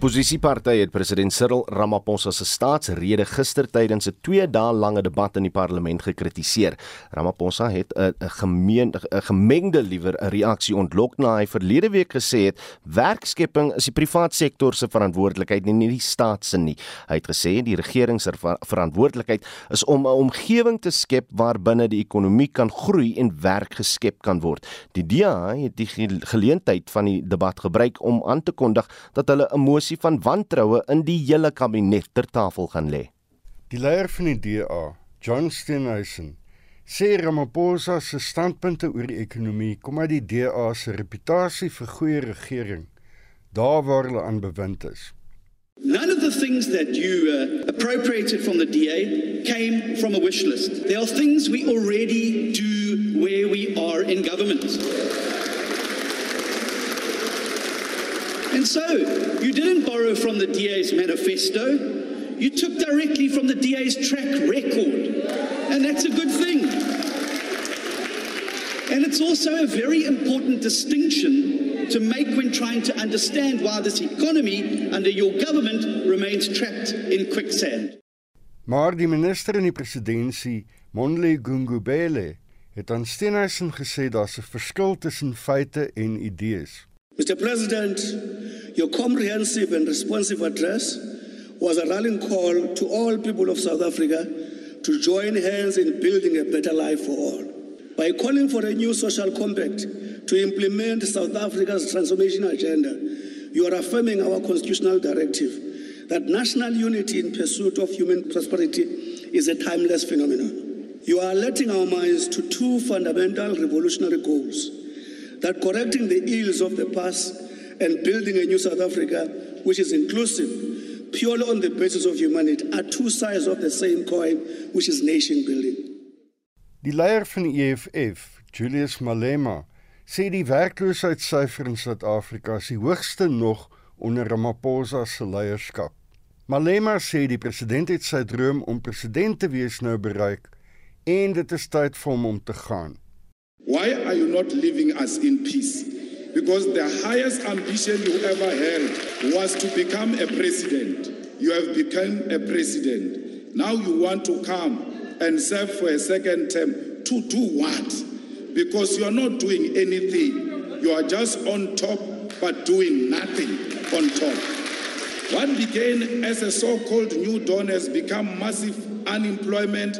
oppositieparty het president Cyril Ramaphosa se staatsrede gister tydens 'n 2 dae lange debat in die parlement gekritiseer. Ramaphosa het 'n gemeen 'n gemengde liewer 'n reaksie ontlok na hy verlede week gesê het werkskepping is die privaat sektor se verantwoordelikheid en nie die staat se nie. Hy het gesê die regering se verantwoordelikheid is om 'n omgewing te skep waarbinne die ekonomie kan groei en werk geskep kan word. Die DA het die geleentheid van die debat gebruik om aan te kondig dat hulle 'n mosie van wantroue in die hele kabinet ter tafel gaan lê. Die leier van die DA, John Steenhuisen, sê Ramaphosa se standpunte oor die ekonomie kom uit die DA se reputasie vir goeie regering, daar waar hulle aan bewind is. None of the things that you uh, appropriated from the DA came from a wish list. There are things we already do where we are in government. And so, you didn't borrow from the DA's manifesto, you took directly from the DA's track record. And that's a good thing. And it's also a very important distinction to make when trying to understand why this economy under your government remains trapped in quicksand. Maar die minister in die presidentskap, Monle Gungubele, het aan Steenhuisen gesê daar's 'n verskil tussen feite en idees. Mr. President, your comprehensive and responsive address was a rallying call to all people of South Africa to join hands in building a better life for all. By calling for a new social compact to implement South Africa's transformation agenda, you are affirming our constitutional directive that national unity in pursuit of human prosperity is a timeless phenomenon. You are alerting our minds to two fundamental revolutionary goals that correcting the ills of the past and building a new South Africa which is inclusive purely on the basis of humanity are two sides of the same coin which is nation building. Die leier van die EFF, Julius Malema, sê die werkloosheidssyfer in Suid-Afrika is die hoogste nog onder Ramaphosa se leierskap. Malema sê die president het sy droom om president te wees nou bereik en dit is tyd vir hom om te gaan. Why are you not leaving us in peace? Because the highest ambition you ever had was to become a president. You have become a president. Now you want to come and serve for a second term. To do what? Because you are not doing anything. You are just on top, but doing nothing on top. What began as a so called new dawn has become massive unemployment,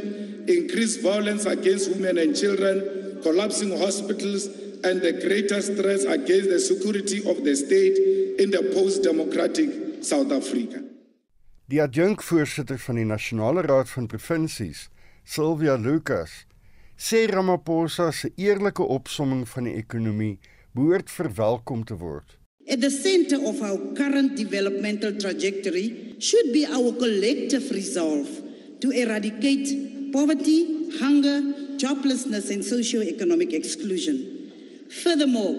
increased violence against women and children, collapsing hospitals, and the greatest threats against the security of the state in the post democratic South Africa. Die adjunkvoorsitter van die Nasionale Raad van Provinsies, Sylvia Lucas, sê Ramaphosa se eerlike opsomming van die ekonomie behoort verwelkom te word. At the center of our current developmental trajectory should be our collective resolve to eradicate poverty, hunger, joblessness, and socio-economic exclusion. Furthermore,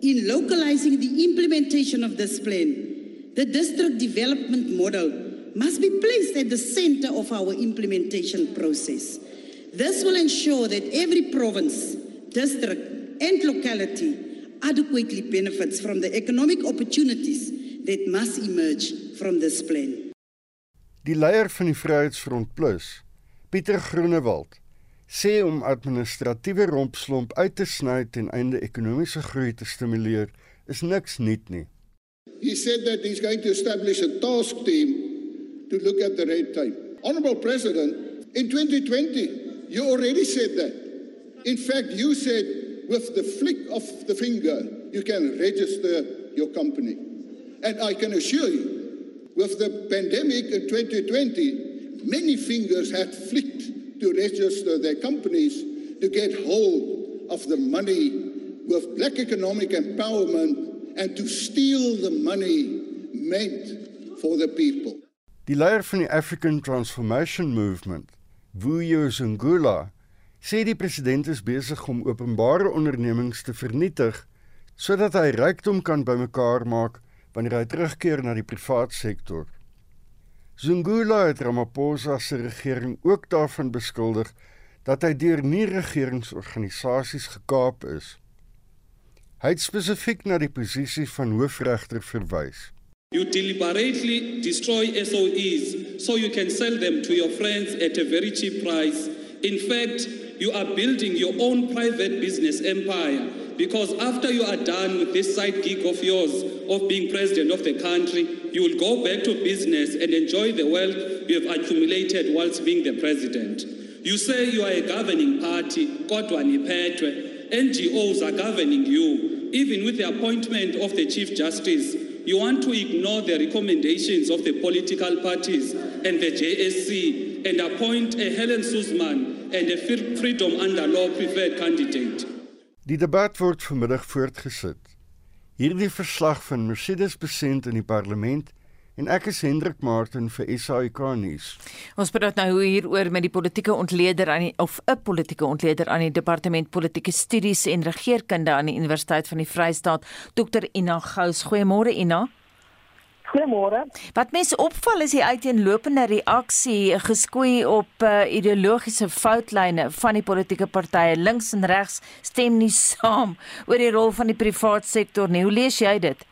in localizing the implementation of this plan, the district development model must be placed at the center of our implementation process. This will ensure that every province, district, and locality adequately benefits from the economic opportunities that must emerge from this plan. Die leier van die Vryheidsfront Plus, Pieter Groenewald, sê om administratiewe rompslomp uit te sny ten einde ekonomiese groei te stimuleer, is niks nuut nie. He said that he's going to establish a task team to look at the red tape. Honorable President, in 2020, you already said that. In fact, you said with the flick of the finger, you can register your company. And I can assure you, with the pandemic in 2020, many fingers had flicked to register their companies to get hold of the money with black economic empowerment and to steal the money meant for the people. Die leier van die African Transformation Movement, Vuyo Zungula, sê die president is besig om openbare ondernemings te vernietig sodat hy rykdom kan bymekaar maak wanneer hy terugkeer na die privaat sektor. Zungula het Ramaphosa se regering ook daarvan beskuldig dat hy deur nie regeringsorganisasies gekaap is. Hy het spesifiek na die posisie van hoofregter verwys. You deliberately destroy SOEs so you can sell them to your friends at a very cheap price. In fact, you are building your own private business empire because after you are done with this side gig of yours of being president of the country, you will go back to business and enjoy the wealth you have accumulated whilst being the president. You say you are a governing party, kodwa niphetwe. NGOs are governing you. Even with the appointment of the Chief Justice, you want to ignore the recommendations of the political parties and the JSC and appoint a Helen Suzman and a Freedom Under Law preferred candidate. Die debat word vanmiddag voortgesit. Hierdie verslag van Mercedes Besent in die parlement en ek is Hendrik Martin vir SAK nuus. Ons praat nou hieroor met die politieke ontleder aan die of 'n politieke ontleder aan die departement politieke studies en regeringskunde aan die Universiteit van die Vrystaat, Dr Ina Gous. Goeiemôre Ina. Goeiemôre. Wat mense opval is die uiteenlopende reaksie geskoei op uh, ideologiese foutlyne van die politieke partye links en regs stem nie saam oor die rol van die privaat sektor nie. Hoe lees jy dit?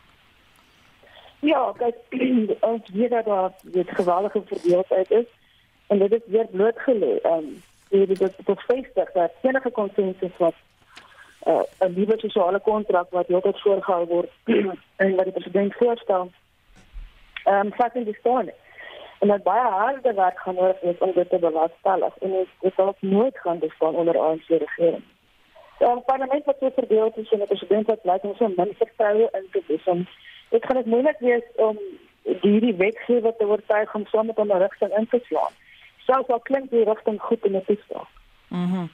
Ja, kyk, ons weet dat daar dit geweldige verdeeldheid is en dit is weer blootgelê. Ehm um, dit is bevestig dat enige konsensus wat uh, 'n nuwe sosiale kontrak wat heeltyd voorgehou word en wat die president voorstel, ehm um, vat in die staan. En dat baie harde werk gaan nodig wees om dit te bewerkstellig en dit sal ook nooit gaan bestaan onder ANC regering. Ja, die parlement wat so verdeeld is en die president wat lyk om so min vertroue in te hê dit gaan dit moeilik wees om hierdie wetgewer te oortuig om saam met 'n rigting in te slaan. Selfs al klink die rigting goed in 'n toestel. Mhm. Mm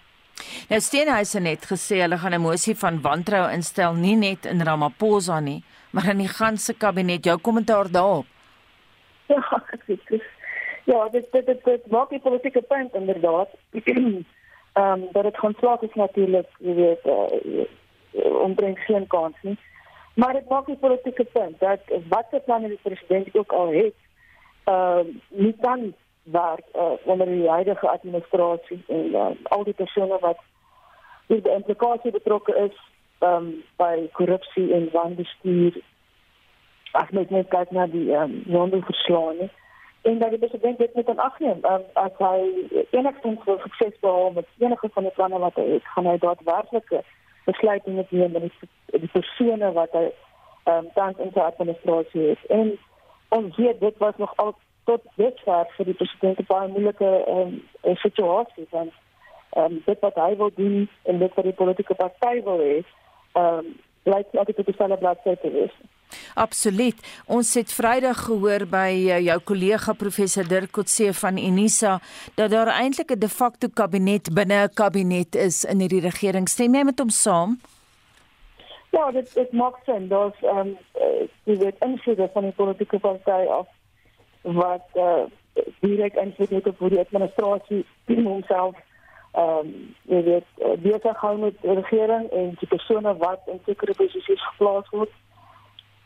nou Steenhuise net gesê hulle gaan 'n mosie van wantrou instel nie net in Ramaphosa nie, maar in die ganse kabinet. Jou kommentaar daarop? Ja, ek sê dis Ja, dit dit dit, dit maak die politieke punt inderdaad. Ehm um, dat dit grondslag is natuurlik, jy weet, uh, ombring geen kans nie. Maar dit maak die politieke punt dat wat se planne die president ook al het, ehm uh, nie kan werk uh, onder die huidige administrasie en uh, al die persone wat die implikasie betrokke is ehm um, by korrupsie en wanbestuur. As mens net kyk na die ehm um, wandelverslae en dat die president dit met 'n agneem um, as hy enigstens wil sukses behaal met enige van die planne wat hy het, gaan hy daadwerklik besluite neem met die, persone wat hy ehm um, tans in sy administrasie het. En ons weet dit was nog al tot dusver vir die president baie moeilike ehm um, situasie want ehm um, dit wat hy wil doen en dit wat die politieke party wil hê, ehm um, nie altyd op dieselfde bladsy te wees. Absoluut. Ons het Vrydag gehoor by uh, jou kollega professor Dirk Kotse van Unisa dat daar eintlik 'n de facto kabinet binne 'n kabinet is in hierdie regering. Stem jy met hom saam? Ja, dit dit maak sin. Daar's ehm um, die wet invloed van die politieke party af wat eh uh, direk invloed het op die administrasie homself ehm um, jy weet besig hou met regering en die persone wat in sekere posisies geplaas word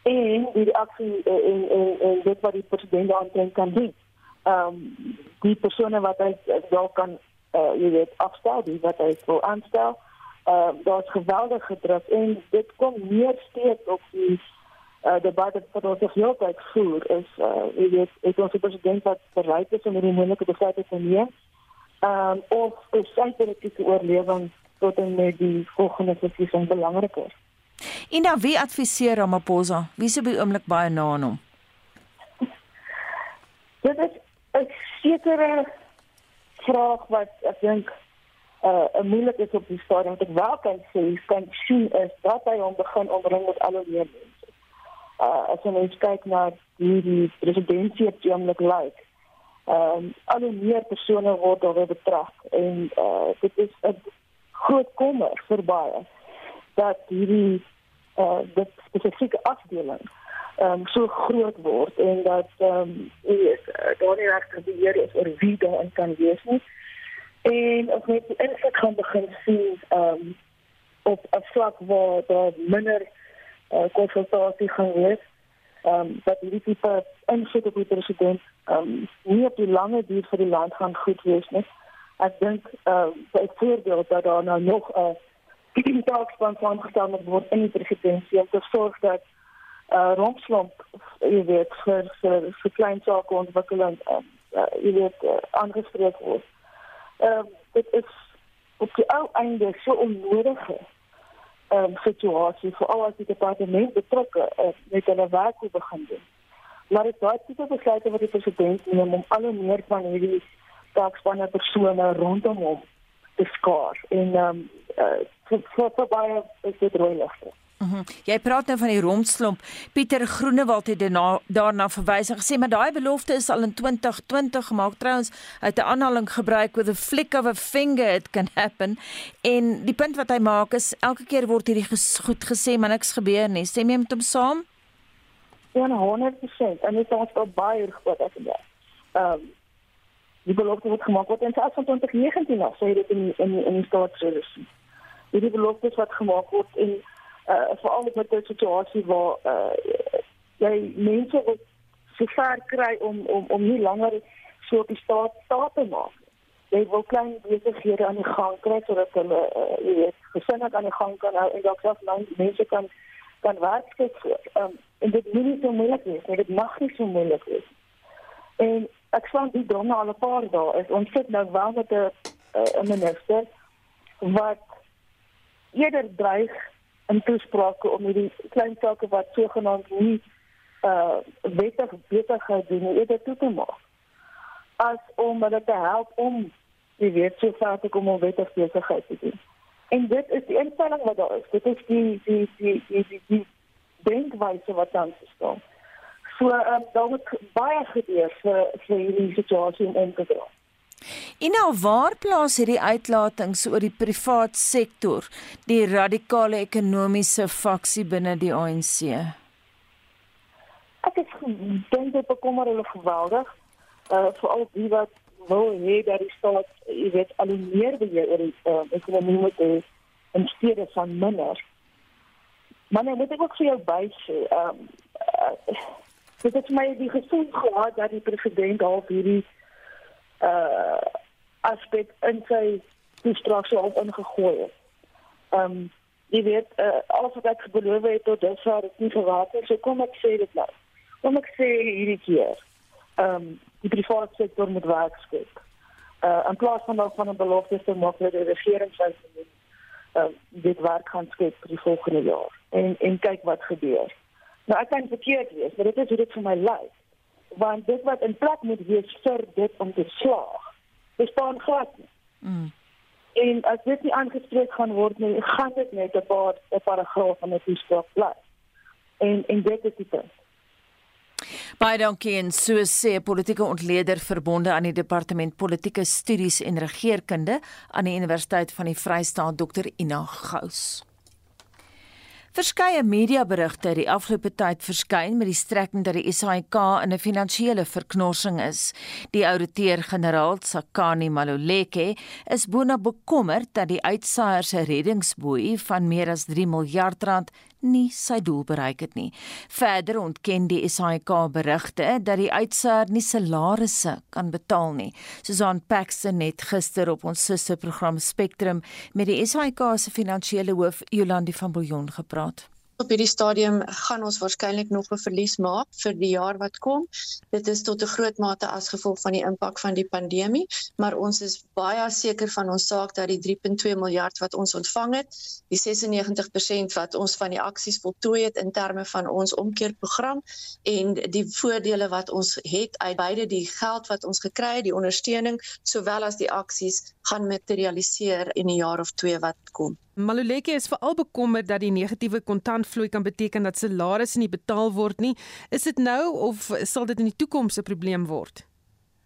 en die reaksie eh, en en en dit wat die president aanteen kan doen. Ehm um, die persone wat hy wel kan uh, jy weet afstel, die wat hy wil aanstel. Ehm uh, daar's geweldige druk en dit kom meer steeds op die uh, debat wat ons nog heeltyd voer is uh, jy weet ek ons president wat bereid is om hierdie moeilike besluite te neem. Ehm um, of is sy politieke oorlewing tot en met die volgende verkiesing belangriker? En dan wie adviseer Ramaphosa? Wie sou by oomblik baie na aan hom? Dit is 'n sekere vraag wat ek dink uh 'n moeilik is op die stadium wat ek wel kan sê, kan sien is dat hy hom begin omring met al die mense. Uh as jy net kyk na die, die presidentsie op die oomblik lyk. Ehm um, al die meer persone word daar betrek en uh dit is 'n groot kommer vir baie dat hierdie uh dit spesifieke afdeling um, so groot word en dat ehm um, is uh, daar nie regtig die hier is oor wie daar in kan wees nie. En of net die invloed gaan begin sien ehm um, op 'n vlak waar daar minder uh, konsultasie gaan wees. Ehm um, dat hierdie tipe invloed op die president ehm um, nie op die lange duur vir die land gaan goed wees nie. Ek dink ehm uh, byvoorbeeld dat daar nou nog 'n uh, taakspan saamgestel moet word in die presidentskap om te sorg dat uh rompslomp jy weet vir vir, vir klein sake ontwikkeling uh, uh, jy weet uh, aangespreek word. Ehm uh, dit is op die ou einde so onnodige ehm um, situasie vir al die departemente betrokke uh, met hulle werk te begin doen. Maar dit daai tipe besluite wat die president neem om al meer van hierdie taakspanne persone rondom hom te skaar en ehm um, uh, vir baie is dit rooi ligte. Mm -hmm. Jy praat nou van die rompslomp. Pieter Groenewald het daarna daarna verwys en gesê maar daai belofte is al in 2020 gemaak. Trouens, hy het 'n aanhaling gebruik with a flick of a finger it can happen. En die punt wat hy maak is elke keer word hierdie ges goed gesê maar niks gebeur nie. Stem jy met hom saam? Ja, 100%. En dit is ook baie groot as dit. Ehm um, die belofte wat gemaak word in 2019 af, sê dit in in in die staatsresolusie. Die belofte wat gemaak word in uh veral met 'n situasie waar uh jy mense wat so ver kry om om om nie langer so op die staat staat te maak. Jy wil klein besighede aan die gang kry sodat hulle uh, jy weet gesinne aan die gang kan hou en dalk selfs mense kan kan werk skep. Um, en dit moet nie so moeilik wees nie. Dit mag nie so moeilik wees. En ek sê die drome al 'n paar dae is ons sit nou wel met 'n 'n minister wat eerder dreig in toesprake om hierdie klein sake wat sogenaamd nie uh wettig besigheid doen eerder toe te maak as om hulle te help om die weet so ver te kom om wettig besigheid te doen. En dit is die instelling wat daar is. Dit is die die die die die, die denkwyse wat dan staan. So um, daar moet baie gebeur vir vir hierdie situasie om te draai. En nou waar plaas hierdie uitlatings oor die privaat sektor die radikale ekonomiese faksie binne die ANC? Ek dink dit bekommer hulle geweldig. Uh veral die wat wil hê dat die staat, jy weet, al meer beheer oor die uh, ekonomie moet hê in steede van minder. Maar nou moet ek ook vir jou bysê, ehm um, uh, dit het my die gevoel gehad dat die president al hierdie uh aspek in sy toestrafse op ingegooi het. Ehm um, jy weet uh, alles wat ek beloof het tot dusver het nie nie. So kom ek sê dit nou. Kom ek sê hierdie keer. Ehm um, die private sektor moet werk skep. Uh in plaas van van 'n belofte te maak dat die regering sou doen. Ehm uh, dit werk gaan skep vir die volgende jaar. En en kyk wat gebeur. Nou ek kan verkeerd wees, maar dit is hoe dit vir my lyk. Want dit wat in plek moet wees vir dit om te slaag bestaan glad nie. Mm. En as dit nie aangespreek gaan word nie, gaan dit net 'n paar 'n paragraaf van 'n toespraak bly. En en dit is die punt. Baie dankie en so sê politieke ontleder verbonde aan die departement politieke studies en regeringskunde aan die Universiteit van die Vrystaat Dr Ina Gous. Verskeie mediaberigte het die afgelope tyd verskyn met die strekking dat die SAIK in 'n finansiële verknorsing is. Die ouditeur-generaal Sakani Maluleke is boona bekommerd dat die uitsaaier se reddingsboei van meer as 3 miljard rand nie sy doel bereik het nie. Verder ontken die SAIK berigte dat die uitsaaier nie salarisse kan betaal nie. Susan Paxton het gister op ons susterprogram Spectrum met die SAIK se finansiële hoof Jolandi van Billjon gepraat. Op hierdie stadium gaan ons waarskynlik nog 'n verlies maak vir die jaar wat kom. Dit is tot 'n groot mate as gevolg van die impak van die pandemie, maar ons is baie seker van ons saak dat die 3.2 miljard wat ons ontvang het, die 96% wat ons van die aksies voltooi het in terme van ons omkeerprogram en die voordele wat ons het uit beide die geld wat ons gekry het, die ondersteuning sowel as die aksies gaan materialiseer in 'n jaar of 2 wat kom. Maluleke is veral bekommerd dat die negatiewe kontantvloei kan beteken dat salarisse nie betaal word nie. Is dit nou of sal dit in die toekoms 'n probleem word?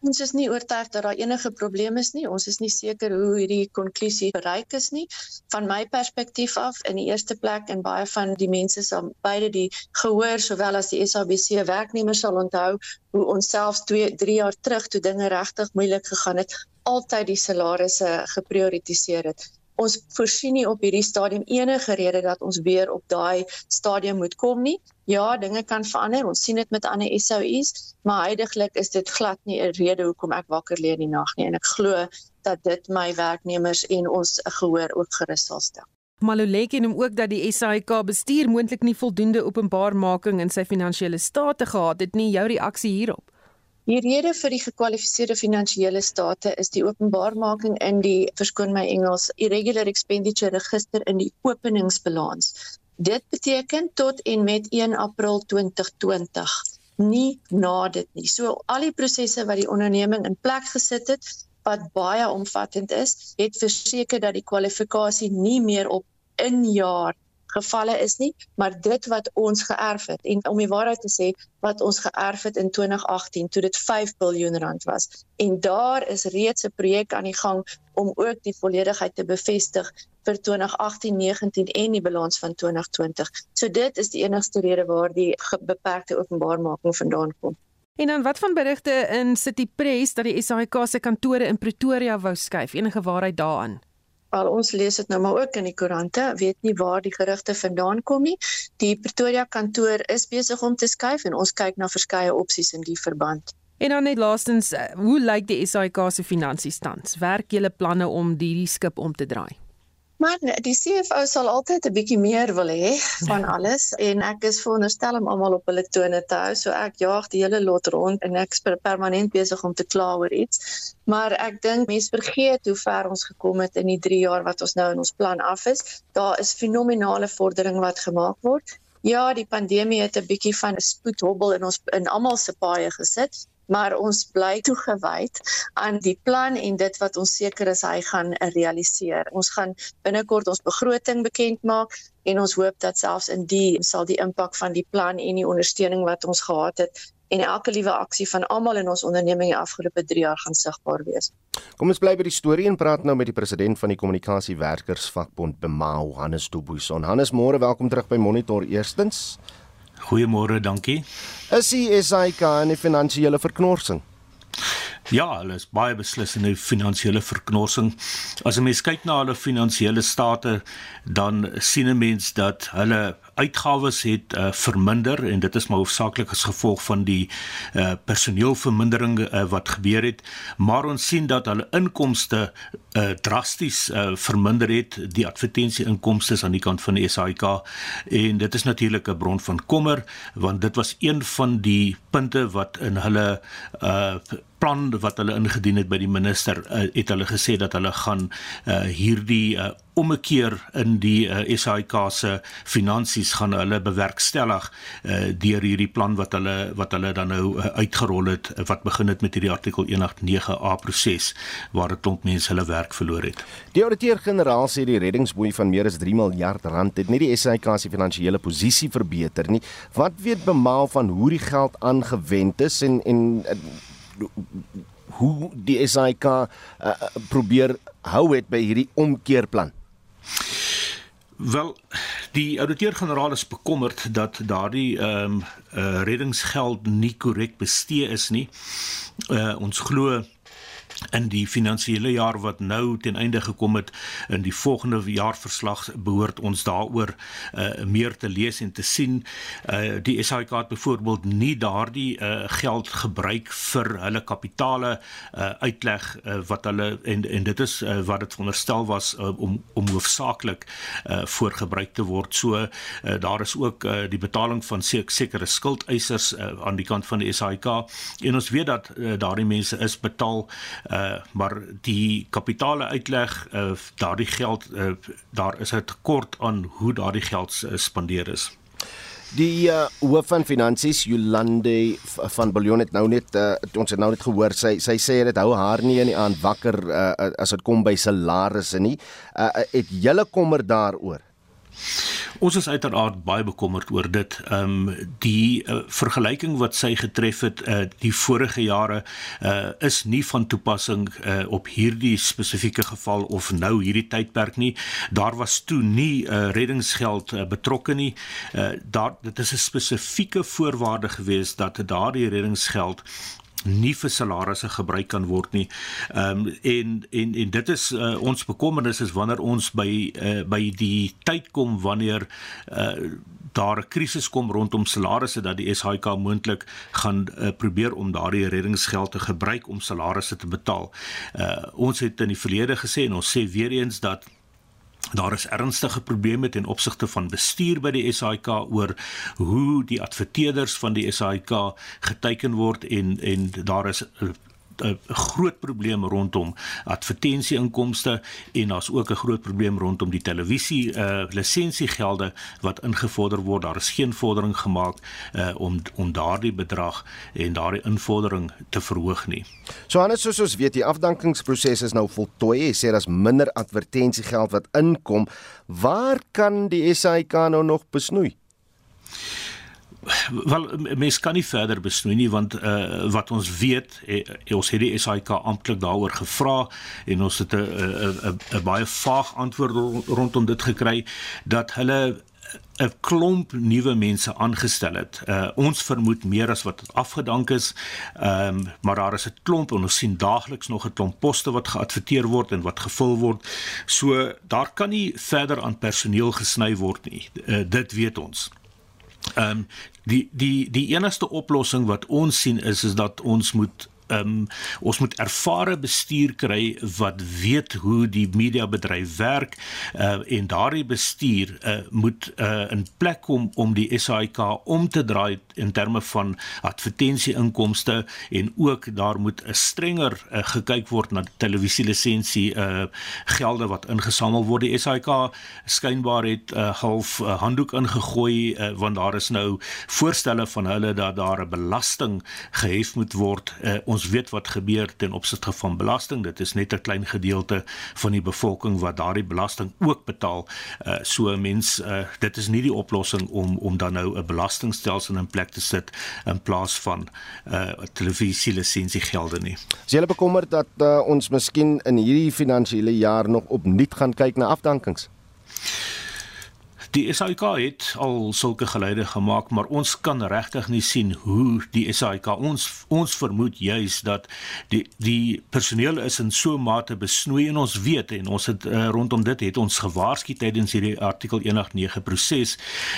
Ons is nie oortuig dat daar enige probleem is nie. Ons is nie seker hoe hierdie konklusie bereik is nie. Van my perspektief af, in die eerste plek en baie van die mense sal beide die gehoor sowel as die SABC werknemers sal onthou hoe ons selfs 2 3 jaar terug toe dinge regtig moeilik gegaan het, altyd die salarisse geprioritiseer het ons voorsien nie op hierdie stadium enige rede dat ons weer op daai stadium moet kom nie. Ja, dinge kan verander. Ons sien dit met ander SOUs, maar heidaglik is dit glad nie 'n rede hoekom ek wakker lê in die nag nie en ek glo dat dit my werknemers en ons gehoor ook gerus sal stel. Maluleke noem ook dat die SAIK bestuur moontlik nie voldoende openbaarmaking in sy finansiële state gehad het nie. Jou reaksie hierop? Die rede vir die gekwalifiseerde finansiële state is die openbaarmaking in die verskoon my Engels irregular expenditure register in die openingsbalans. Dit beteken tot en met 1 April 2020 nie na dit nie. So al die prosesse wat die onderneming in plek gesit het wat baie omvattend is, het verseker dat die kwalifikasie nie meer op in jaar gevalle is nie, maar dit wat ons geërf het en om die waarheid te sê wat ons geërf het in 2018 toe dit 5 miljard rand was en daar is reeds 'n projek aan die gang om ook die volledigheid te bevestig vir 2018-19 en die balans van 2020. So dit is die enigste rede waar die beperkte openbaarmaking vandaan kom. En dan wat van berigte in City Press dat die SAIK se kantore in Pretoria wou skuif? Enige waarheid daaraan? Al ons lees dit nou maar ook in die koerante, weet nie waar die gerugte vandaan kom nie. Die Pretoria kantoor is besig om te skuif en ons kyk na verskeie opsies in die verband. En dan net laastens, eh, hoe lyk die SAIK se finansies tans? Werk julle planne om hierdie skip om te draai? Maar die CFO sal altyd 'n bietjie meer wil hê van alles en ek is veronderstel om almal op hulle tone te hou. So ek jaag die hele lot rond en ek is permanent besig om te kla oor iets. Maar ek dink mense vergeet hoe ver ons gekom het in die 3 jaar wat ons nou in ons plan af is. Daar is fenominale vordering wat gemaak word. Ja, die pandemie het 'n bietjie van 'n spoedhobbel in ons in almal se paaie gesit, maar ons bly toegewyd aan die plan en dit wat ons seker is hy gaan realiseer. Ons gaan binnekort ons begroting bekend maak en ons hoop dat selfs in die sal die impak van die plan en die ondersteuning wat ons gehad het en elke liewe aksie van almal in ons onderneming die afgelope 3 jaar gaan sigbaar wees. Kom ons bly by die storie en praat nou met die president van die kommunikasiewerkersvakbond Bemao, Hannes Dubuisson. Hannes, môre welkom terug by Monitor eerstens. Goeiemôre, dankie. Is die SAIK in 'n finansiële verknorsing? Ja, hulle is baie beslis in 'n finansiële verknorsing. As 'n mens kyk na hulle finansiële state, dan sien 'n mens dat hulle uitgawes het uh, verminder en dit is maar hoofsaaklik as gevolg van die uh, personeelvermindering uh, wat gebeur het maar ons sien dat hulle inkomste uh, drasties uh, verminder het die advertensie inkomste aan die kant van die SAIK en dit is natuurlik 'n bron van kommer want dit was een van die punte wat in hulle uh, plan wat hulle ingedien het by die minister uh, het hulle gesê dat hulle gaan uh, hierdie uh, ommekeer in die uh, SAIK se finansies gaan hulle bewerkstellig uh, deur hierdie plan wat hulle wat hulle dan nou uh, uitgerol het uh, wat begin het met hierdie artikel 189A proses waar 'n klomp mense hulle werk verloor het. Die ouditeur-generaal sê die reddingsboei van meer as 3 miljard rand het nie die SAIK se finansiële posisie verbeter nie. Wat weet bemaal van hoe die geld aangewend is en en hoe die SAIK uh, probeer hou het by hierdie omkeerplan. Wel, die ouditeur-generaal is bekommerd dat daardie ehm um, uh, reddingsgeld nie korrek bestee is nie. Uh, ons glo in die finansiële jaar wat nou ten einde gekom het in die volgende jaarverslag behoort ons daaroor uh, meer te lees en te sien. Uh, die SAIK het byvoorbeeld nie daardie uh, geld gebruik vir hulle kapitale uh, uitleg uh, wat hulle en en dit is uh, wat dit veronderstel was uh, om om hoofsaaklik uh, voorgebruik te word. So uh, daar is ook uh, die betaling van sekere skuldeisers uh, aan die kant van die SAIK en ons weet dat uh, daardie mense is betaal uh maar die kapitale uitleg uh daardie geld uh, daar is 'n tekort aan hoe daardie geld uh, spandeer is. Die uh, hoof van finansies Jolande van Billion het nou net uh, ons het nou net gehoor sy sy sê dit hou haar nie in die aand wakker uh, as dit kom by salarisse nie. Uh, het julle kommer daaroor? Ons is uiteraard baie bekommerd oor dit. Ehm um, die uh, vergelyking wat sy getref het uh, die vorige jare uh, is nie van toepassing uh, op hierdie spesifieke geval of nou hierdie tydperk nie. Daar was toe nie uh, reddingsgeld uh, betrokke nie. Uh, daar dit is 'n spesifieke voorwaarde gewees dat daardie reddingsgeld nie vir salarisse gebruik kan word nie. Ehm um, en en en dit is uh, ons bekommernis is wanneer ons by uh, by die tyd kom wanneer uh, daar 'n krisis kom rondom salarisse dat die SHK moontlik gaan uh, probeer om daardie reddingsgeld te gebruik om salarisse te betaal. Uh, ons het in die verlede gesê en ons sê weer eens dat Daar is ernstige probleme ten opsigte van bestuur by die SAIK oor hoe die adverteerders van die SAIK geteken word en en daar is 'n groot probleem rondom advertensieinkomste en daar's ook 'n groot probleem rondom die televisie uh lisensiegelde wat ingevorder word. Daar is geen vordering gemaak uh om om daardie bedrag en daardie invordering te verhoog nie. So anders soos ons weet, die afdankingsproses is nou voltooi. Jy sê daar's minder advertensiegeld wat inkom. Waar kan die SAIK nou nog besnoei? Wel mens kan nie verder besnoei nie want uh, wat ons weet eh, ons het die SAIK amptelik daaroor gevra en ons het 'n 'n baie vaag antwoord rondom dit gekry dat hulle 'n klomp nuwe mense aangestel het. Uh ons vermoed meer as wat afgedank is. Ehm um, maar daar is 'n klomp en ons sien daagliks nog 'n klomp poste wat geadverteer word en wat gevul word. So daar kan nie verder aan personeel gesny word nie. Uh, dit weet ons. Ehm um, die die die enigste oplossing wat ons sien is is dat ons moet um, ons moet ervare bestuur kry wat weet hoe die mediabedryf werk uh, en daardie bestuur uh, moet uh, in plek kom om die SAIK om te draai in terme van advertensieinkomste en ook daar moet 'n strenger uh, gekyk word na televisielisensie uh, gelde wat ingesamel word. Die SAIK skynbaar het uh, half uh, handdoek ingegooi uh, want daar is nou voorstelle van hulle dat daar 'n belasting gehef moet word uh, ons weet wat gebeur ten opsigte van belasting. Dit is net 'n klein gedeelte van die bevolking wat daardie belasting ook betaal. Uh so 'n mens uh dit is nie die oplossing om om dan nou 'n belastingstelsel in plek te sit in plaas van uh televisie lisensiegelde nie. Is jy bekommerd dat uh, ons miskien in hierdie finansiële jaar nog opnuut gaan kyk na afdankings? Die SAIK het al sulke geleide gemaak, maar ons kan regtig nie sien hoe die SAIK ons ons vermoed juis dat die die personeel is in so mate besnoei en ons weet en ons het uh, rondom dit het ons gewaarsku tydens hierdie artikel 189 proses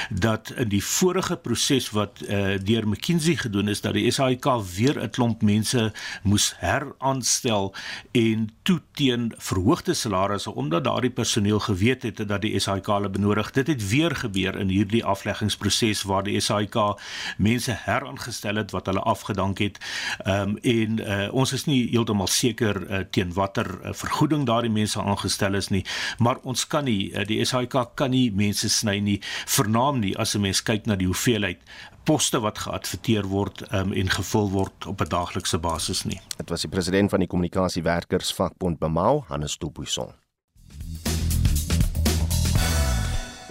dat in die vorige proses wat uh, deur McKinsey gedoen is dat die SAIK weer 'n klomp mense moes heraanstel en toe teen verhoogde salarisse omdat daardie personeel geweet het dat die SAIK hulle benodig. Dit het weer gebeur in hierdie afleggingsproses waar die SAIK mense heraangestel het wat hulle afgedank het. Ehm um, en uh, ons is nie heeltemal seker uh, teen watter uh, vergoeding daardie mense aangestel is nie, maar ons kan nie uh, die SAIK kan nie mense sny nie, vernaam nie as 'n mens kyk na die hoeveelheid poste wat geadverteer word um, en gevul word op 'n daaglikse basis nie. Dit was die president van die kommunikasiewerkers vakbond Bemau, Hannes Dubuisson.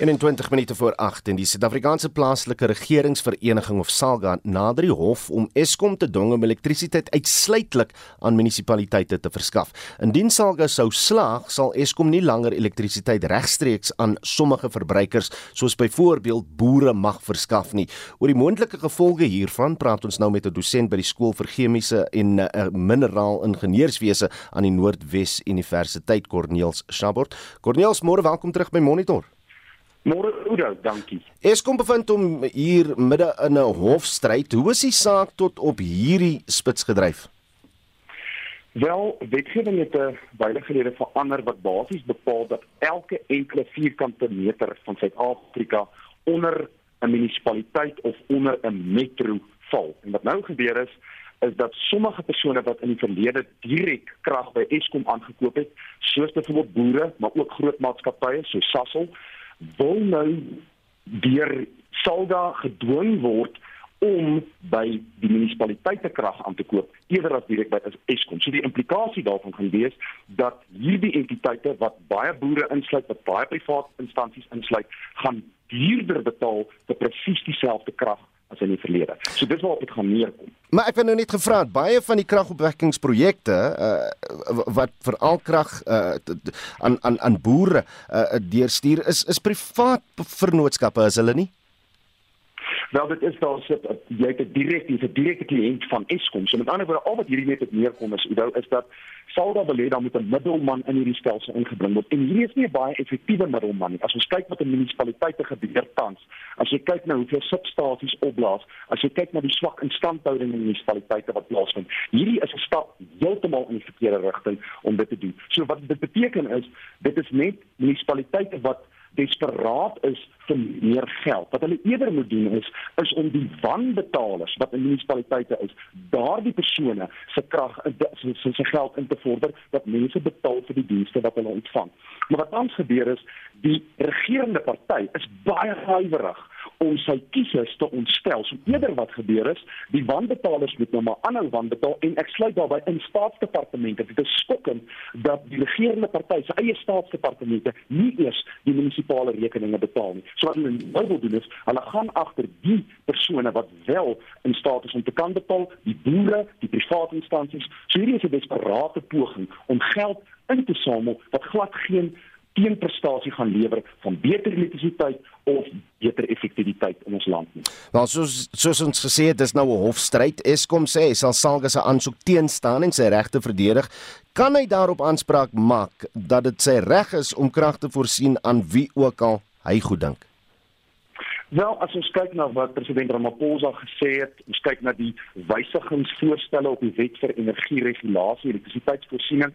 21 minute voor 8 en die Suid-Afrikaanse plaaslike regeringsvereniging of SALGA nader die hof om Eskom te dwing om elektrisiteit uitsluitlik aan munisipaliteite te verskaf. Indien SALGA sou slaag, sal Eskom nie langer elektrisiteit regstreeks aan sommige verbruikers soos byvoorbeeld boere mag verskaf nie. Oor die moontlike gevolge hiervan praat ons nou met 'n dosent by die skool vir chemiese en uh, mineraal ingenieurswese aan die Noordwes Universiteit Corneels Schabort. Corneels, môre welkom terug by Monitor. Môre Oudo, dankie. Eskom bevind hom hier midde in 'n hofstryd. Hoe is die saak tot op hierdie spits gedryf? Wel, wetgewing het 'n baie gelede verander wat basies bepaal dat elke enkele vierkante meter van Suid-Afrika onder 'n munisipaliteit of onder 'n metro val. En wat nou gebeur is is dat sommige persone wat in die verlede direk krag by Eskom aangekoop het, soos byvoorbeeld boere, maar ook groot maatskappye soos Sasol, wil nou deur Salda gedwing word om by die munisipaliteite krag aan te koop eerder as direk by Eskom. So die implikasie daarvan gaan wees dat hierdie entiteite wat baie boere insluit, wat baie private instansies insluit, gaan duurder betaal vir presies dieselfde krag as in die verlede. So dis waar dit gaan neerkom. Maar ek het nou net gevra, baie van die kragopwekkingsprojekte uh, wat veral krag uh, aan aan aan boere uh, deurstuur is is privaat vennootskappe as hulle nie? Wel dit is daar sit jy 'n direk jy's 'n direkte kliënt van Eskom. So met ander woorde al wat hierdie net op neerkom is, onthou is dat sal daar belê dan met 'n middelman in hierdie stelsel ingebring word. En hierdie is nie 'n baie effektiewe middelman nie. As ons kyk wat in munisipaliteite gebeur tans, as jy kyk na hoeveel substasies opblaas, as jy kyk na die swak instandhouding in munisipaliteite wat plaasvind, hierdie is 'n stap heeltemal in die verkeerde rigting om dit te doen. So wat dit beteken is, dit is net munisipaliteite wat desperaat is vir meer geld. Wat hulle eerder moet doen is is om die wanbetalers wat in munisipaliteite is, daardie persone se krag se se geld in te vorder dat mense betaal vir die dienste wat hulle ontvang. Maar wat tans gebeur is, die regerende party is baie huiwerig om sy kiesers te ontstel. So eerder wat gebeur is, die wanbetalers moet nou maar aanhou wanbetaal en ek sluit daarbey in staatsdepartemente. Dit is skokkend dat die regerende party se eie staatsdepartemente nie eers die munisipale rekeninge betaal nie. So wat hulle nou wil doen is, hulle gaan agter die persone wat wel in staat is om te kan betaal, die boere, die private instansies. So hierdie is 'n desperate poging om geld in te samel wat glad geen teenprestasie gaan lewer van beter elektrisiteit of beter effektiwiteit in ons land nie. Nou soos soos ons gesê het, dis nou 'n hofstryd. Eskom sê hy sal Salga se aansoek teenstaan en sy regte verdedig. Kan hy daarop aanspraak maak dat dit sy reg is om krag te voorsien aan wie ook al hy goed dink? Wel, as ons kyk na wat president Ramaphosa gesê het, ons kyk na die wysigingsvoorstelle op die wet vir energieregulasie, elektrisiteitsvoorsiening,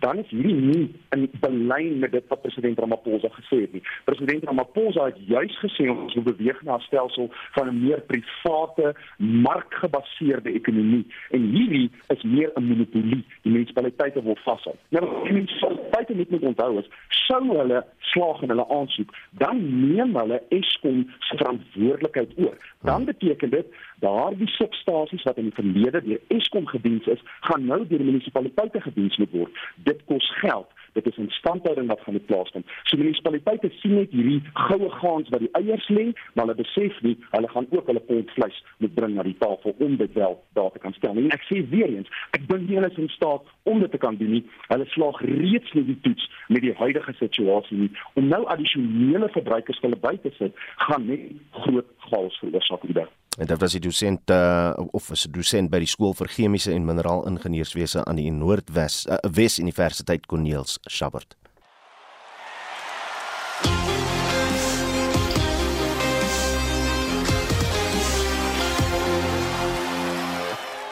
dan is hierdie nie in belyn met dit wat president Ramaphosa gesê het nie. President Ramaphosa het juis gesê ons moet beweeg na 'n stelsel van 'n meer private, markgebaseerde ekonomie en hierdie is meer 'n monopolie. Die munisipaliteite wil vashou. Nou, die munisipaliteite moet net onthou is, sou hulle slaag in hulle aansoek, dan neem hulle Eskom se verantwoordelikheid oor. Dan beteken dit daardie substasies wat in die verlede deur Eskom gediens is, gaan nou deur die munisipaliteite gediens moet word. Dit kos geld. Dit is instandhouding wat gaan plaasvind so munisipaliteite sien net hierdie goue gaans wat die eiers lê maar hulle besef nie hulle gaan ook hulle pond vleis moet bring na die tafel om dit wel daar te kan stel en ek sê weer eens ek dink nie hulle is in staat om dit te kan doen nie. Hulle slaag reeds met die toets met die huidige situasie nie. Om nou addisionele verbruikers hulle by te sit gaan net groot chaos veroorsaak hier En dit was die dosent uh, of was 'n dosent by die skool vir chemiese en mineraal ingenieurswese aan die Noordwes uh, Wes Universiteit Corneels Schabbert.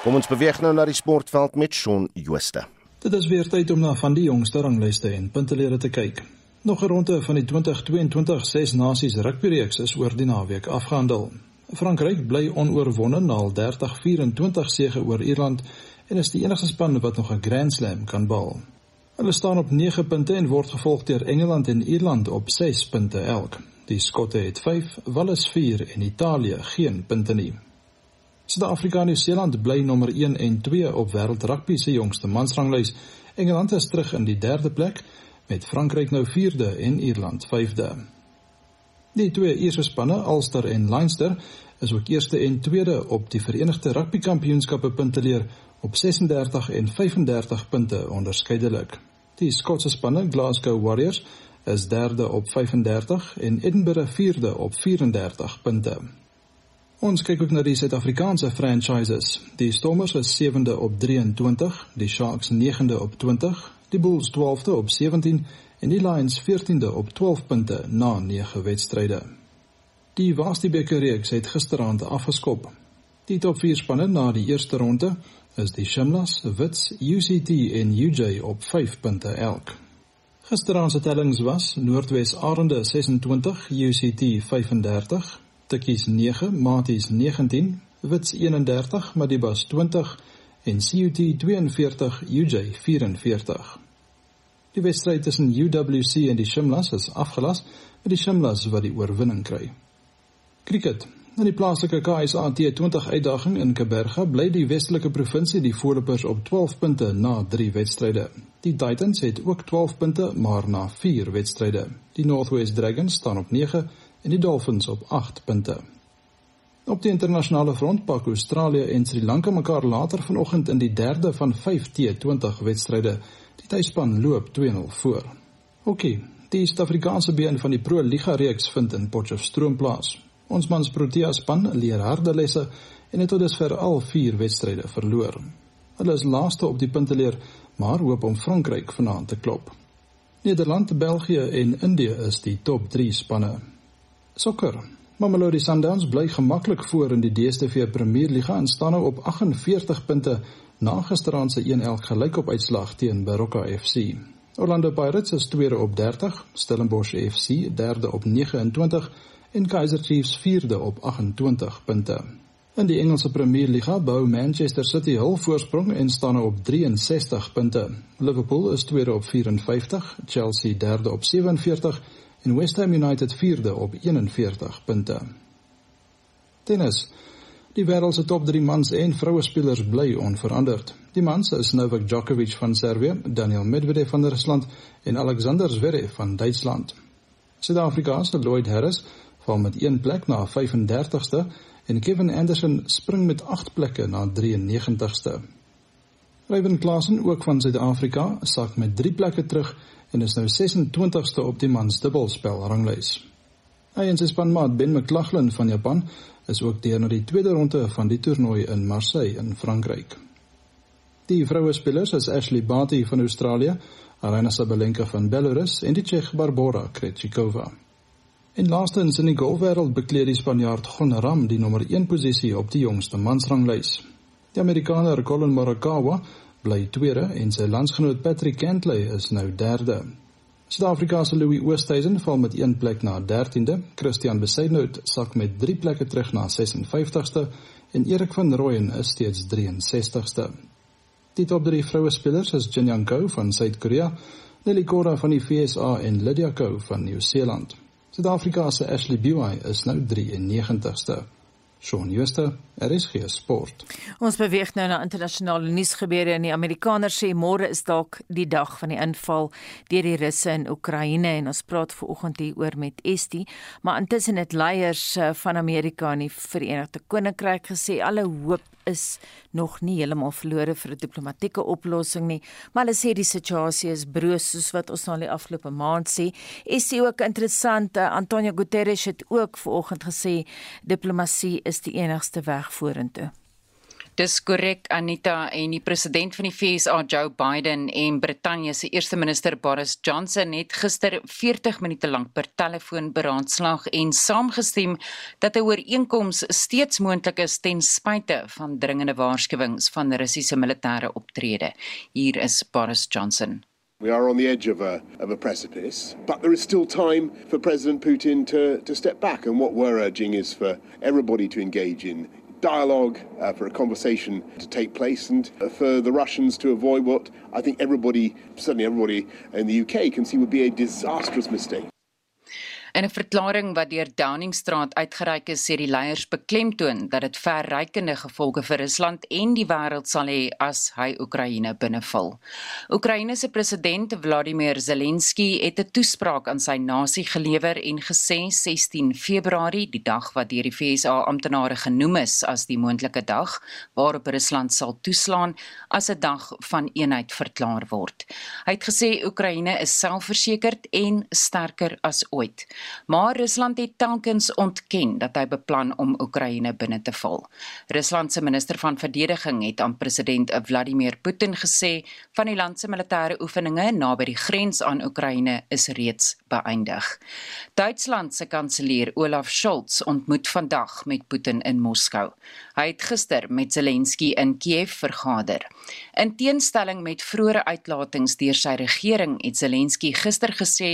Kom ons beweeg nou na die sportveld met Shaun Jooste. Dit is weer tyd om na van die jongste ranglyste en puntelere te kyk. Nog 'n ronde van die 2022 Ses Nasies rugbyreeks is oor die naweek afgehandel. Frankryk bly onoorwonde na 'n 30-24 sege oor Ierland en is die enigste span wat nog 'n Grand Slam kan behaal. Hulle staan op 9 punte en word gevolg deur Engeland en Ierland op 6 punte elk. Die Skotte het 5, Wales 4 en Italië geen punte nie. Suid-Afrika en Nieu-Seeland bly nommer 1 en 2 op wêreld rugby se jongste mansranglys. Engeland is terug in die 3de plek met Frankryk nou 4de en Ierland 5de. Die twee eerste spanne, Ulster en Leinster, is ook eerste en tweede op die Verenigde Rugby Kampioenskappe punteleer op 36 en 35 punte onderskeidelik. Die Skotse spanne, Glasgow Warriors, is derde op 35 en Edinburgh vierde op 34 punte. Ons kyk ook na die Suid-Afrikaanse franchises. Die Stormers is sewende op 23, die Sharks negende op 20, die Bulls 12de op 17 en die Lions 14de op 12 punte na 9 wedstryde. Die Waasdiebeker reeks het gisteraand afgeskop. Die top 4 spanne na die eerste ronde is die Shimlas, Wits, UCT en UJ op 5 punte elk. Gisteraand se tellings was Noordwes Arende 26, UCT 35, Tikkies 9, Maties 19, Wits 31, Madibas 20 en CUT 42, UJ 44. Die wedstryd tussen UWC en die Shimlas is afgelas met die Shimlas wat die oorwinning kry. Kriket. In die plaaslike KSA T20 uitdaging in Kaberga bly die Westelike provinsie die voorlopers op 12 punte na 3 wedstryde. Die Titans het ook 12 punte maar na 4 wedstryde. Die Northwest Dragons staan op 9 en die Dolphins op 8 punte. Op die internasionale front pak Australië en Sri Lanka mekaar later vanoggend in die derde van 5 T20 wedstryde. Die tuisspan loop 2-0 voor. Hokkie. Die Suid-Afrikaanse been van die Pro Liga reeks vind in Potchefstroom plaas. Ons mans Protea span leer harde lesse en het tot dusver al 4 wedstryde verloor. Hulle is laaste op die punteleer, maar hoop om Frankryk vanaand te klop. Nederland, België en Indië is die top 3 spanne. Sokker. Mamelodi Sundowns bly gemaklik voor in die DStv Premier Liga en staan nou op 48 punte na gisteraand se 1-1 gelykop uitslag teen Baroka FC. Orlando Pirates is tweede op 30, Stellenbosch FC derde op 29 en Kaizer Chiefs vierde op 28 punte. In die Engelse Premier Liga bou Manchester City hul voorsprong en staan op 63 punte. Liverpool is tweede op 54, Chelsea derde op 47 en West Ham United vierde op 41 punte. Tennis. Die wêreld se top 3 mans en vroue spelers bly onveranderd. Die mans is Novak Djokovic van Servië, Daniel Medvedev van Rusland en Alexander Zverev van Duitsland. Suid-Afrika se Lloyd Harris val met 1 plek na 35ste en Kevin Anderson spring met 8 plekke na 93ste. Ryan Klassen ook van Suid-Afrika sak met 3 plekke terug en is nou 26ste op die mans dubbelspel ranglys. Hy en sy spanmaat Ben McLaughlin van Japan is ook deur na die tweede ronde van die toernooi in Marseille in Frankryk. Die vroue spelers is Ashley Barty van Australië, Aryna Sabalenka van Belarus en die Tsjech Barbora Krejcikova. In laastens in die golfwêreld bekleed die Spanjaard Gon Ram die nommer 1 posisie op die jongste mansranglys. Die Amerikaner Collin Morikawa bly tweede en sy landsgenoot Patrick Cantlay is nou derde. Suid-Afrika se Louis Oosthuizen val met 1 plek na 13de, Christian Besaidnout sak met 3 plekke terug na 56ste en Erik van Rooyen is steeds 63ste. Die top 3 vroue spelers is Jin Young Ko van Suid-Korea, Nelly Korda van die VSA en Lydia Ko van Nieu-Seeland. Suid-Afrika se Ashley Buy is nou 93ste. Shaun Schuster, RSG Sport. Ons beweeg nou na internasionale nuusgebeure en die Amerikaners sê môre is dalk die dag van die inval deur die Russe in Oekraïne en ons praat veraloggend hier oor met Estie, maar intussen het leiers eh, van Amerika en die Verenigde Koninkryk gesê alle hoop is nog nie heeltemal verlore vir 'n diplomatieke oplossing nie, maar hulle sê die situasie is broos soos wat ons nou al die afgelope maand sê. Is dit ook interessant uh, Antonio Guterres het ook vanoggend gesê diplomatie is die enigste weg vorentoe. Dis korrek Anita en die president van die FSA Joe Biden en Brittanje se eerste minister Boris Johnson het gister 40 minute lank per telefoon beraadslaag en saamgestem dat 'n ooreenkoms steeds moontlik is ten spyte van dringende waarskuwings van Russiese militêre optrede. Hier is Boris Johnson. We are on the edge of a, of a precipice, but there is still time for President Putin to, to step back. And what we're urging is for everybody to engage in, dialogue, uh, for a conversation to take place, and uh, for the Russians to avoid what I think everybody, certainly everybody in the UK, can see would be a disastrous mistake. In 'n verklaring wat deur Downingstraat uitgereik is, sê die leiers beklemtoon dat dit verrykende gevolge vir Rusland en die wêreld sal hê as hy Oekraïne binneval. Oekraïne se president Vladimir Zelensky het 'n toespraak aan sy nasie gelewer en gesê 16 Februarie, die dag wat deur die FSA amptenare genoem is as die moontlike dag waarop Rusland sal toeslaan, as 'n dag van eenheid verklaar word. Hy het gesê Oekraïne is selfversekerd en sterker as ooit. Maar Rusland het telkens ontken dat hy beplan om Oekraïne binne te val. Rusland se minister van verdediging het aan president Vladimir Putin gesê van die land se militêre oefeninge naby die grens aan Oekraïne is reeds beëindig. Duitsland se kanselier Olaf Scholz ontmoet vandag met Putin in Moskou. Hy het gister met Zelensky in Kiev vergader. In teenstelling met vroeëre uitlatings deur sy regering het Zelensky gister gesê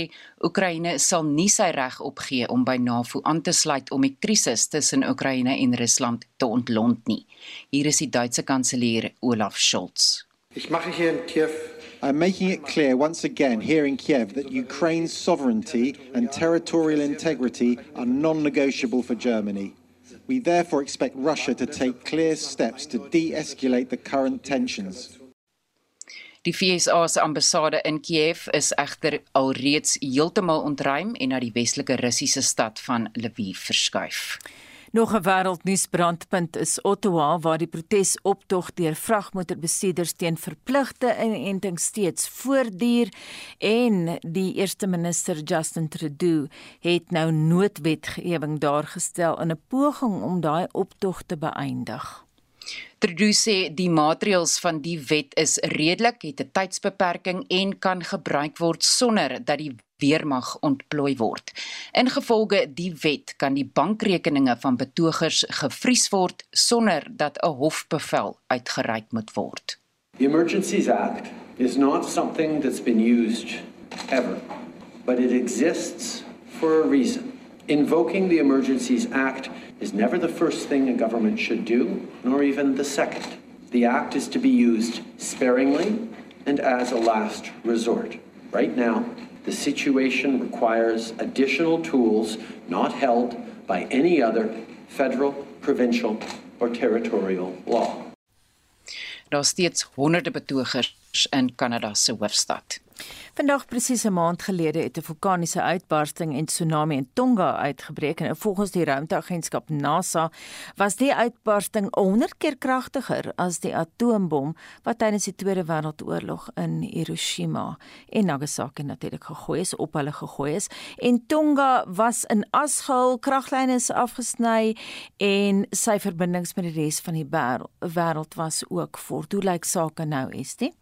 Oekraïne sal nie sy reg opgee om by NAVO aan te sluit om die krisis tussen Oekraïne en Rusland te ontlont nie. Hier is die Duitse kanselier Olaf Scholz. Ich mache hier in Kiev I'm making it clear once again here in Kiev that Ukraine's sovereignty and territorial integrity are non negotiable for Germany. We therefore expect Russia to take clear steps to de escalate the current tensions. Die FSA se ambassade in Kiev is egter alreeds heeltemal ontruim en na die westelike Russiese stad van Lviv verskuif. Nog 'n wêreldnuusbrandpunt is Ottawa waar die protesoptog deur vragmotorbestuurders teen verpligte inenting steeds voortduur en die eerste minister Justin Trudeau het nou noodwetgewing daar gestel in 'n poging om daai optog te beëindig. Trudeau sê die maatreëls van die wet is redelik, het 'n tydsbeperking en kan gebruik word sonder dat die weermag ontplooi word. Ingevolge die wet kan die bankrekeninge van betogers gevries word sonder dat 'n hofbevel uitgereik moet word. The Emergencies Act is not something that's been used ever, but it exists for a reason. Invoking the Emergencies Act is never the first thing a government should do, nor even the second. The act is to be used sparingly and as a last resort. Right now, the situation requires additional tools not held by any other federal, provincial, or territorial law. Daar steeds honderde betogers in Kanada se hoofstad. Vandag presies 'n maand gelede het 'n vulkaniese uitbarsting en tsunami in Tonga uitgebreek en volgens die ruimteagentskap NASA was die uitbarsting 100 keer kragtiger as die atoombom wat tydens die Tweede Wêreldoorlog in Hiroshima en Nagasaki natuurlik gegooi is op hulle gegooi is en Tonga was in as gehul kraglyne is afgesny en sy verbindings met die res van die wêreld was ook voort. Hoe lyk sake nou, Estie?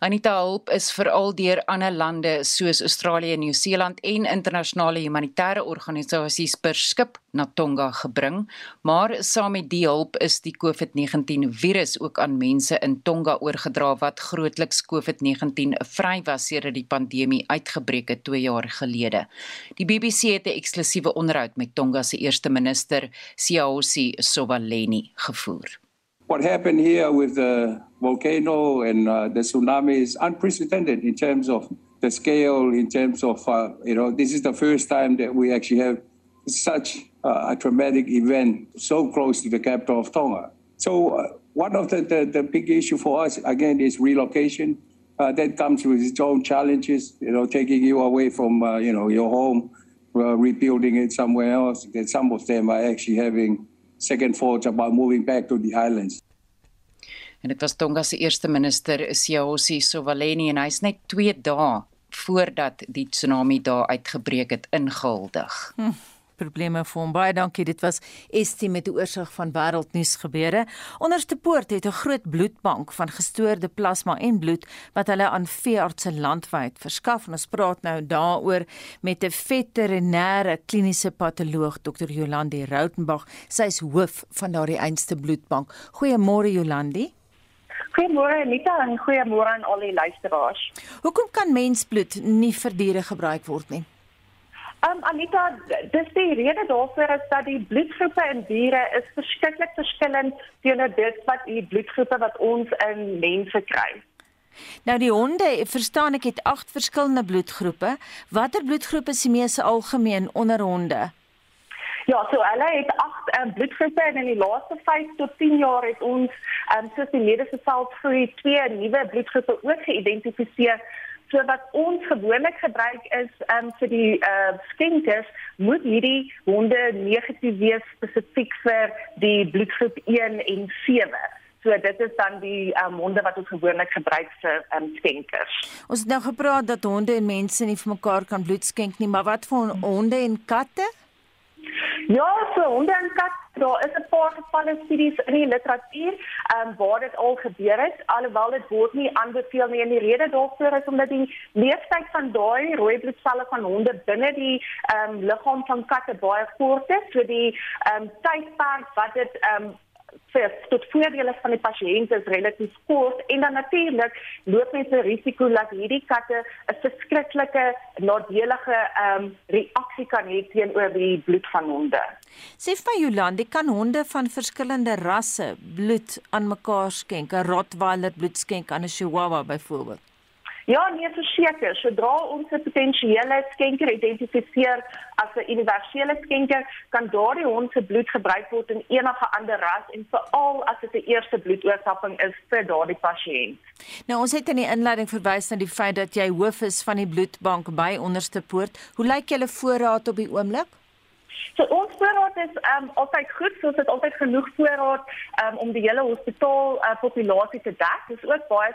Anita Hulp is veral deur ander lande soos Australië en Nieu-Seeland en internasionale humanitêre organisasies per skip na Tonga gebring, maar saam met die hulp is die COVID-19 virus ook aan mense in Tonga oorgedra wat grootliks COVID-19 vry was sedert die pandemie uitgebreek het 2 jaar gelede. Die BBC het 'n eksklusiewe onderhoud met Tonga se eerste minister, Siaosi Sovaleni, gevoer. What happened here with the volcano and uh, the tsunami is unprecedented in terms of the scale, in terms of, uh, you know, this is the first time that we actually have such uh, a traumatic event so close to the capital of Tonga. So, uh, one of the, the, the, big issue for us, again, is relocation. Uh, that comes with its own challenges, you know, taking you away from, uh, you know, your home, rebuilding it somewhere else. And some of them are actually having second thoughts about moving back to the islands. En dit was Tonga se eerste minister Siaosi Sovaleni en hy's net 2 dae voordat die tsunami daar uitgebreek het ingehuldig. Hm probleme vir hom. Baie dankie. Dit was Estie met die oorsig van wêreldnuus gebeure. Onderste Poort het 'n groot bloedbank van gestoorde plasma en bloed wat hulle aan veeartse landwyd verskaf. En ons praat nou daaroor met 'n veterinêre kliniese patoloog Dr. Jolandi Rautenbach. Sy is hoof van daardie einste bloedbank. Goeiemôre Jolandi. Goeiemôre Anita en goeiemôre aan al die luisteraars. Hoekom kan mensbloed nie vir diere gebruik word nie? Um Anita, dis die rede daarvoor is dat die bloedgroepe in diere is verskriklik verskillend teenoor dit wat die bloedgroepe wat ons in mense kry. Nou die honde, verstaan ek het 8 verskillende bloedgroepe. Watter bloedgroep is die mees algemeen onder honde? Ja, so hulle het 8 um, bloedgroepe en in die laaste 5 tot 10 jaar het ons um, soos die mediese veld vir twee nuwe bloedgroepe ook geïdentifiseer So wat ons gewoonlik gebruik is um, vir die uh, skenkers, moet hierdie honde negatief wees spesifiek vir die bloedgroep 1 en 7. So dit is dan die um, honde wat ons gewoonlik gebruik vir um, skenkers. Ons het nou gepraat dat honde en mense nie vir mekaar kan bloed skenk nie, maar wat van honde en katte? Ja, so honde en katte, daar is 'n paar gevalle studies in die literatuur, ehm um, waar dit al gebeur het, alhoewel dit word nie aanbeveel nie. En die rede daarvoor is omdat die leeftyd van daai rooi bloedselle van honde binne die ehm um, liggaam van katte baie kort is, so die ehm um, tydperk wat dit ehm um, vir tot voordele van die pasiënt is relatief kort en dan natuurlik loop mense risiko dat hierdie katte 'n verskriklike nadelige ehm um, reaksie kan hê teenoor die bloed van honde. Sê vir Jolande, kan honde van verskillende rasse bloed aan mekaar skenk? 'n Rottweiler bloed skenk aan 'n Chihuahua byvoorbeeld? Ja, nee, verseker. Sodra ons 'n potensiële skenker identifiseer as 'n universele skenker, kan daardie hond se bloed gebruik word in enige ander ras en veral as dit 'n eerste bloedoortapping is vir daardie pasiënt. Nou, ons het in die inleiding verwys na die feit dat jy hoof is van die bloedbank by Onderste Poort. Hoe lyk julle voorraad op die oomblik? So ons voorraad is um altyd goed, so ons het altyd genoeg voorraad um om die hele hospitaal uh, populasie te dek. Dis ook baie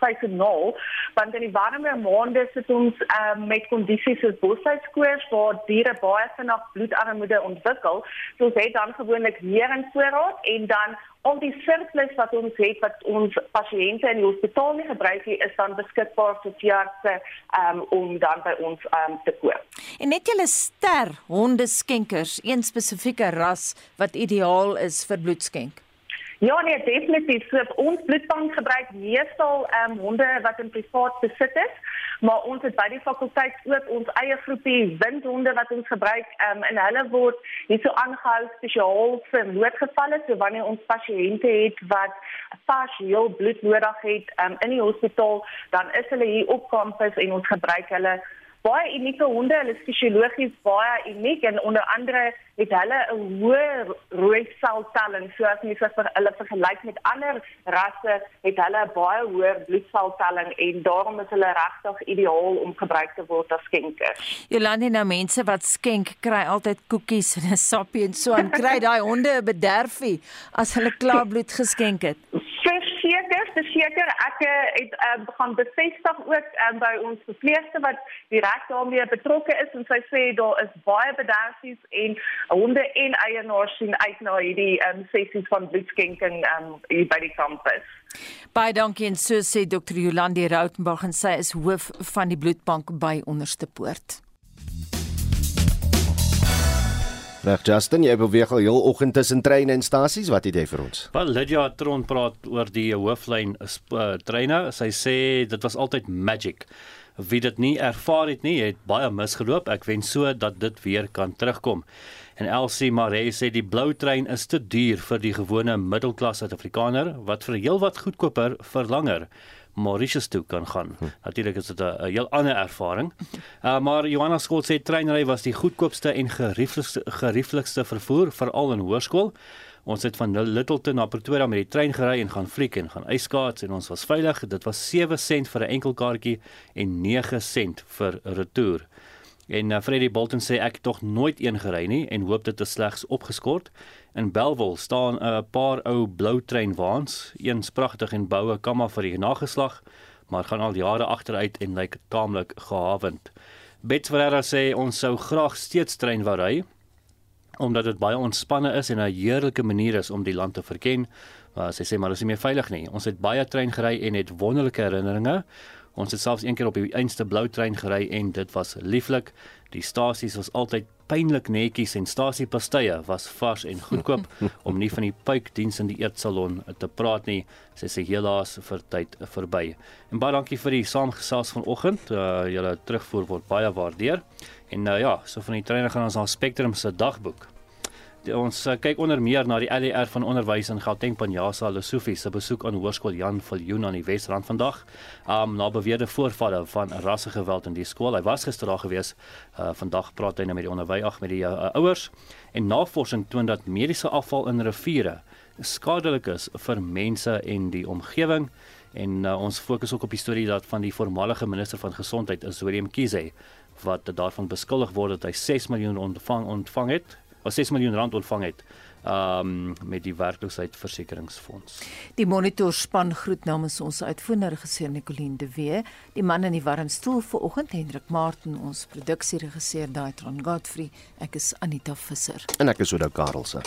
seisoonaal, want in die warmer maande sit ons um met kondisies soos bosheidskoors waar diere baie vinnig bloedarmoede ontwikkel. So ons het dan gewoonlik meer in voorraad en dan al die surplus wat ons het wat ons pasiënte in die hospitaal nie gebruik nie is dan beskikbaar vir veeartse um, om dan by ons um, te koop. En net julle ster hondeskenkers, een spesifieke ras wat ideaal is vir bloedskenk. Ja nee, definitief. So, ons bloedbank gebruik meestal um, honde wat in privaat besit is maar ons het by die fakulteit ook ons eie groepie windhonde wat ons gebruik um, en hulle word hierso aangehou spesiaal vir noodgevalle so wanneer ons pasiënte het wat partieel bloed nodig het um, in die hospitaal dan is hulle hier op kampus en ons gebruik hulle baie unieke honde, hulle is fisiologies baie uniek en onder andere het hulle 'n hoë rooi seltelling. So as jy vir hulle vergelyk met ander rasse, het hulle 'n baie hoër bloedseltelling en daarom is hulle regtig ideaal om gebruik te word as skenkers. Jolande, nou mense wat skenk, kry altyd koekies en 'n sappie en so en kry daai honde 'n bederfie as hulle klaar bloed geskenk het verseker, ek eh, het uh, gaan bevestig ook um, by ons verpleegster wat direk daarmee betrokke is en sy sê daar is baie bedersies en honde en eienaars sien uit na hierdie um, sessies van bloedskenking um, hier by die kampus. Baie dankie en so sê Dr. Jolandi Rautenbach en sy is hoof van die bloedbank by Onderste Reg Justin, jy beweeg al heel oggend tussen treine en stasies. Wat het jy vir ons? Wel Lydia Tron praat oor die hooflyn uh, treine. Sy sê dit was altyd magic. Wie dit nie ervaar het nie, het baie misgeloop. Ek wens so dat dit weer kan terugkom. En Elsie Maree sê die blou trein is te duur vir die gewone middelklas Suid-Afrikaner wat vir heelwat goedkoper verlanger. Mauritius toe kan gaan. Hm. Natuurlik is dit 'n heel ander ervaring. Uh, maar Johanna Skool sê treinry was die goedkoopste en gerieflikste gerieflikste vervoer veral in hoërskool. Ons het van Littleton na Pretoria met die trein gery en gaan fliek en gaan yskaats en ons was veilig. Dit was 7 sent vir 'n enkel kaartjie en 9 sent vir retour. En uh, Freddie Bolton sê ek het tog nooit een gery nie en hoop dit is slegs opgeskort. In Belwel staan 'n paar ou blou treinwaans, een spragtig en boue kamma vir die nageslag, maar gaan al jare agteruit en lyk taamlik gehavend. Bets Ferreira sê ons sou graag steeds trein wou ry omdat dit baie ontspanne is en 'n heerlike manier is om die land te verken. Maar sy sê maar is nie meer veilig nie. Ons het baie trein gery en het wonderlike herinneringe. Ons het selfs een keer op die einste blou trein gery en dit was lieflik. Die stasies was altyd pynlik netjies en stasiepastye was vars en goedkoop om nie van die puikdiens in die eetsalon te praat nie. Sy sê helaas vir tyd verby. En baie dankie vir die saamgesels vanoggend. Uh, julle terugvoer word baie waardeer. En uh, ja, so van die treine gaan ons na Spectrum se dagboek. Ons uh, kyk onder meer na die LER van onderwys in Gauteng Panjasa Lesofie se besoek aan Hoërskool Jan Viljoen aan die Wesrand vandag. Um na beweerde voorvalle van rassegeweld in die skool. Hy was gister daar gewees. Uh vandag praat hy nou met die onderwys met die uh, ouers en navorsing toon dat mediese afval in riviere skadelik is vir mense en die omgewing. En uh, ons fokus ook op die storie dat van die voormalige minister van gesondheid, Zwelin Kize, wat daarvan beskuldig word dat hy 6 miljoen ontvang ontvang het wat 6 miljoen rand ontvang het um met die werkloosheidsversekeringsfonds. Die monitor span groet namens ons uitvoerende regisseur Nicoline de Wee, die man in die warm stoel vanoggend Hendrik Martin, ons produksieregisseur Daitron Godfrey, ek is Anita Visser. En ek is Oda Karelse.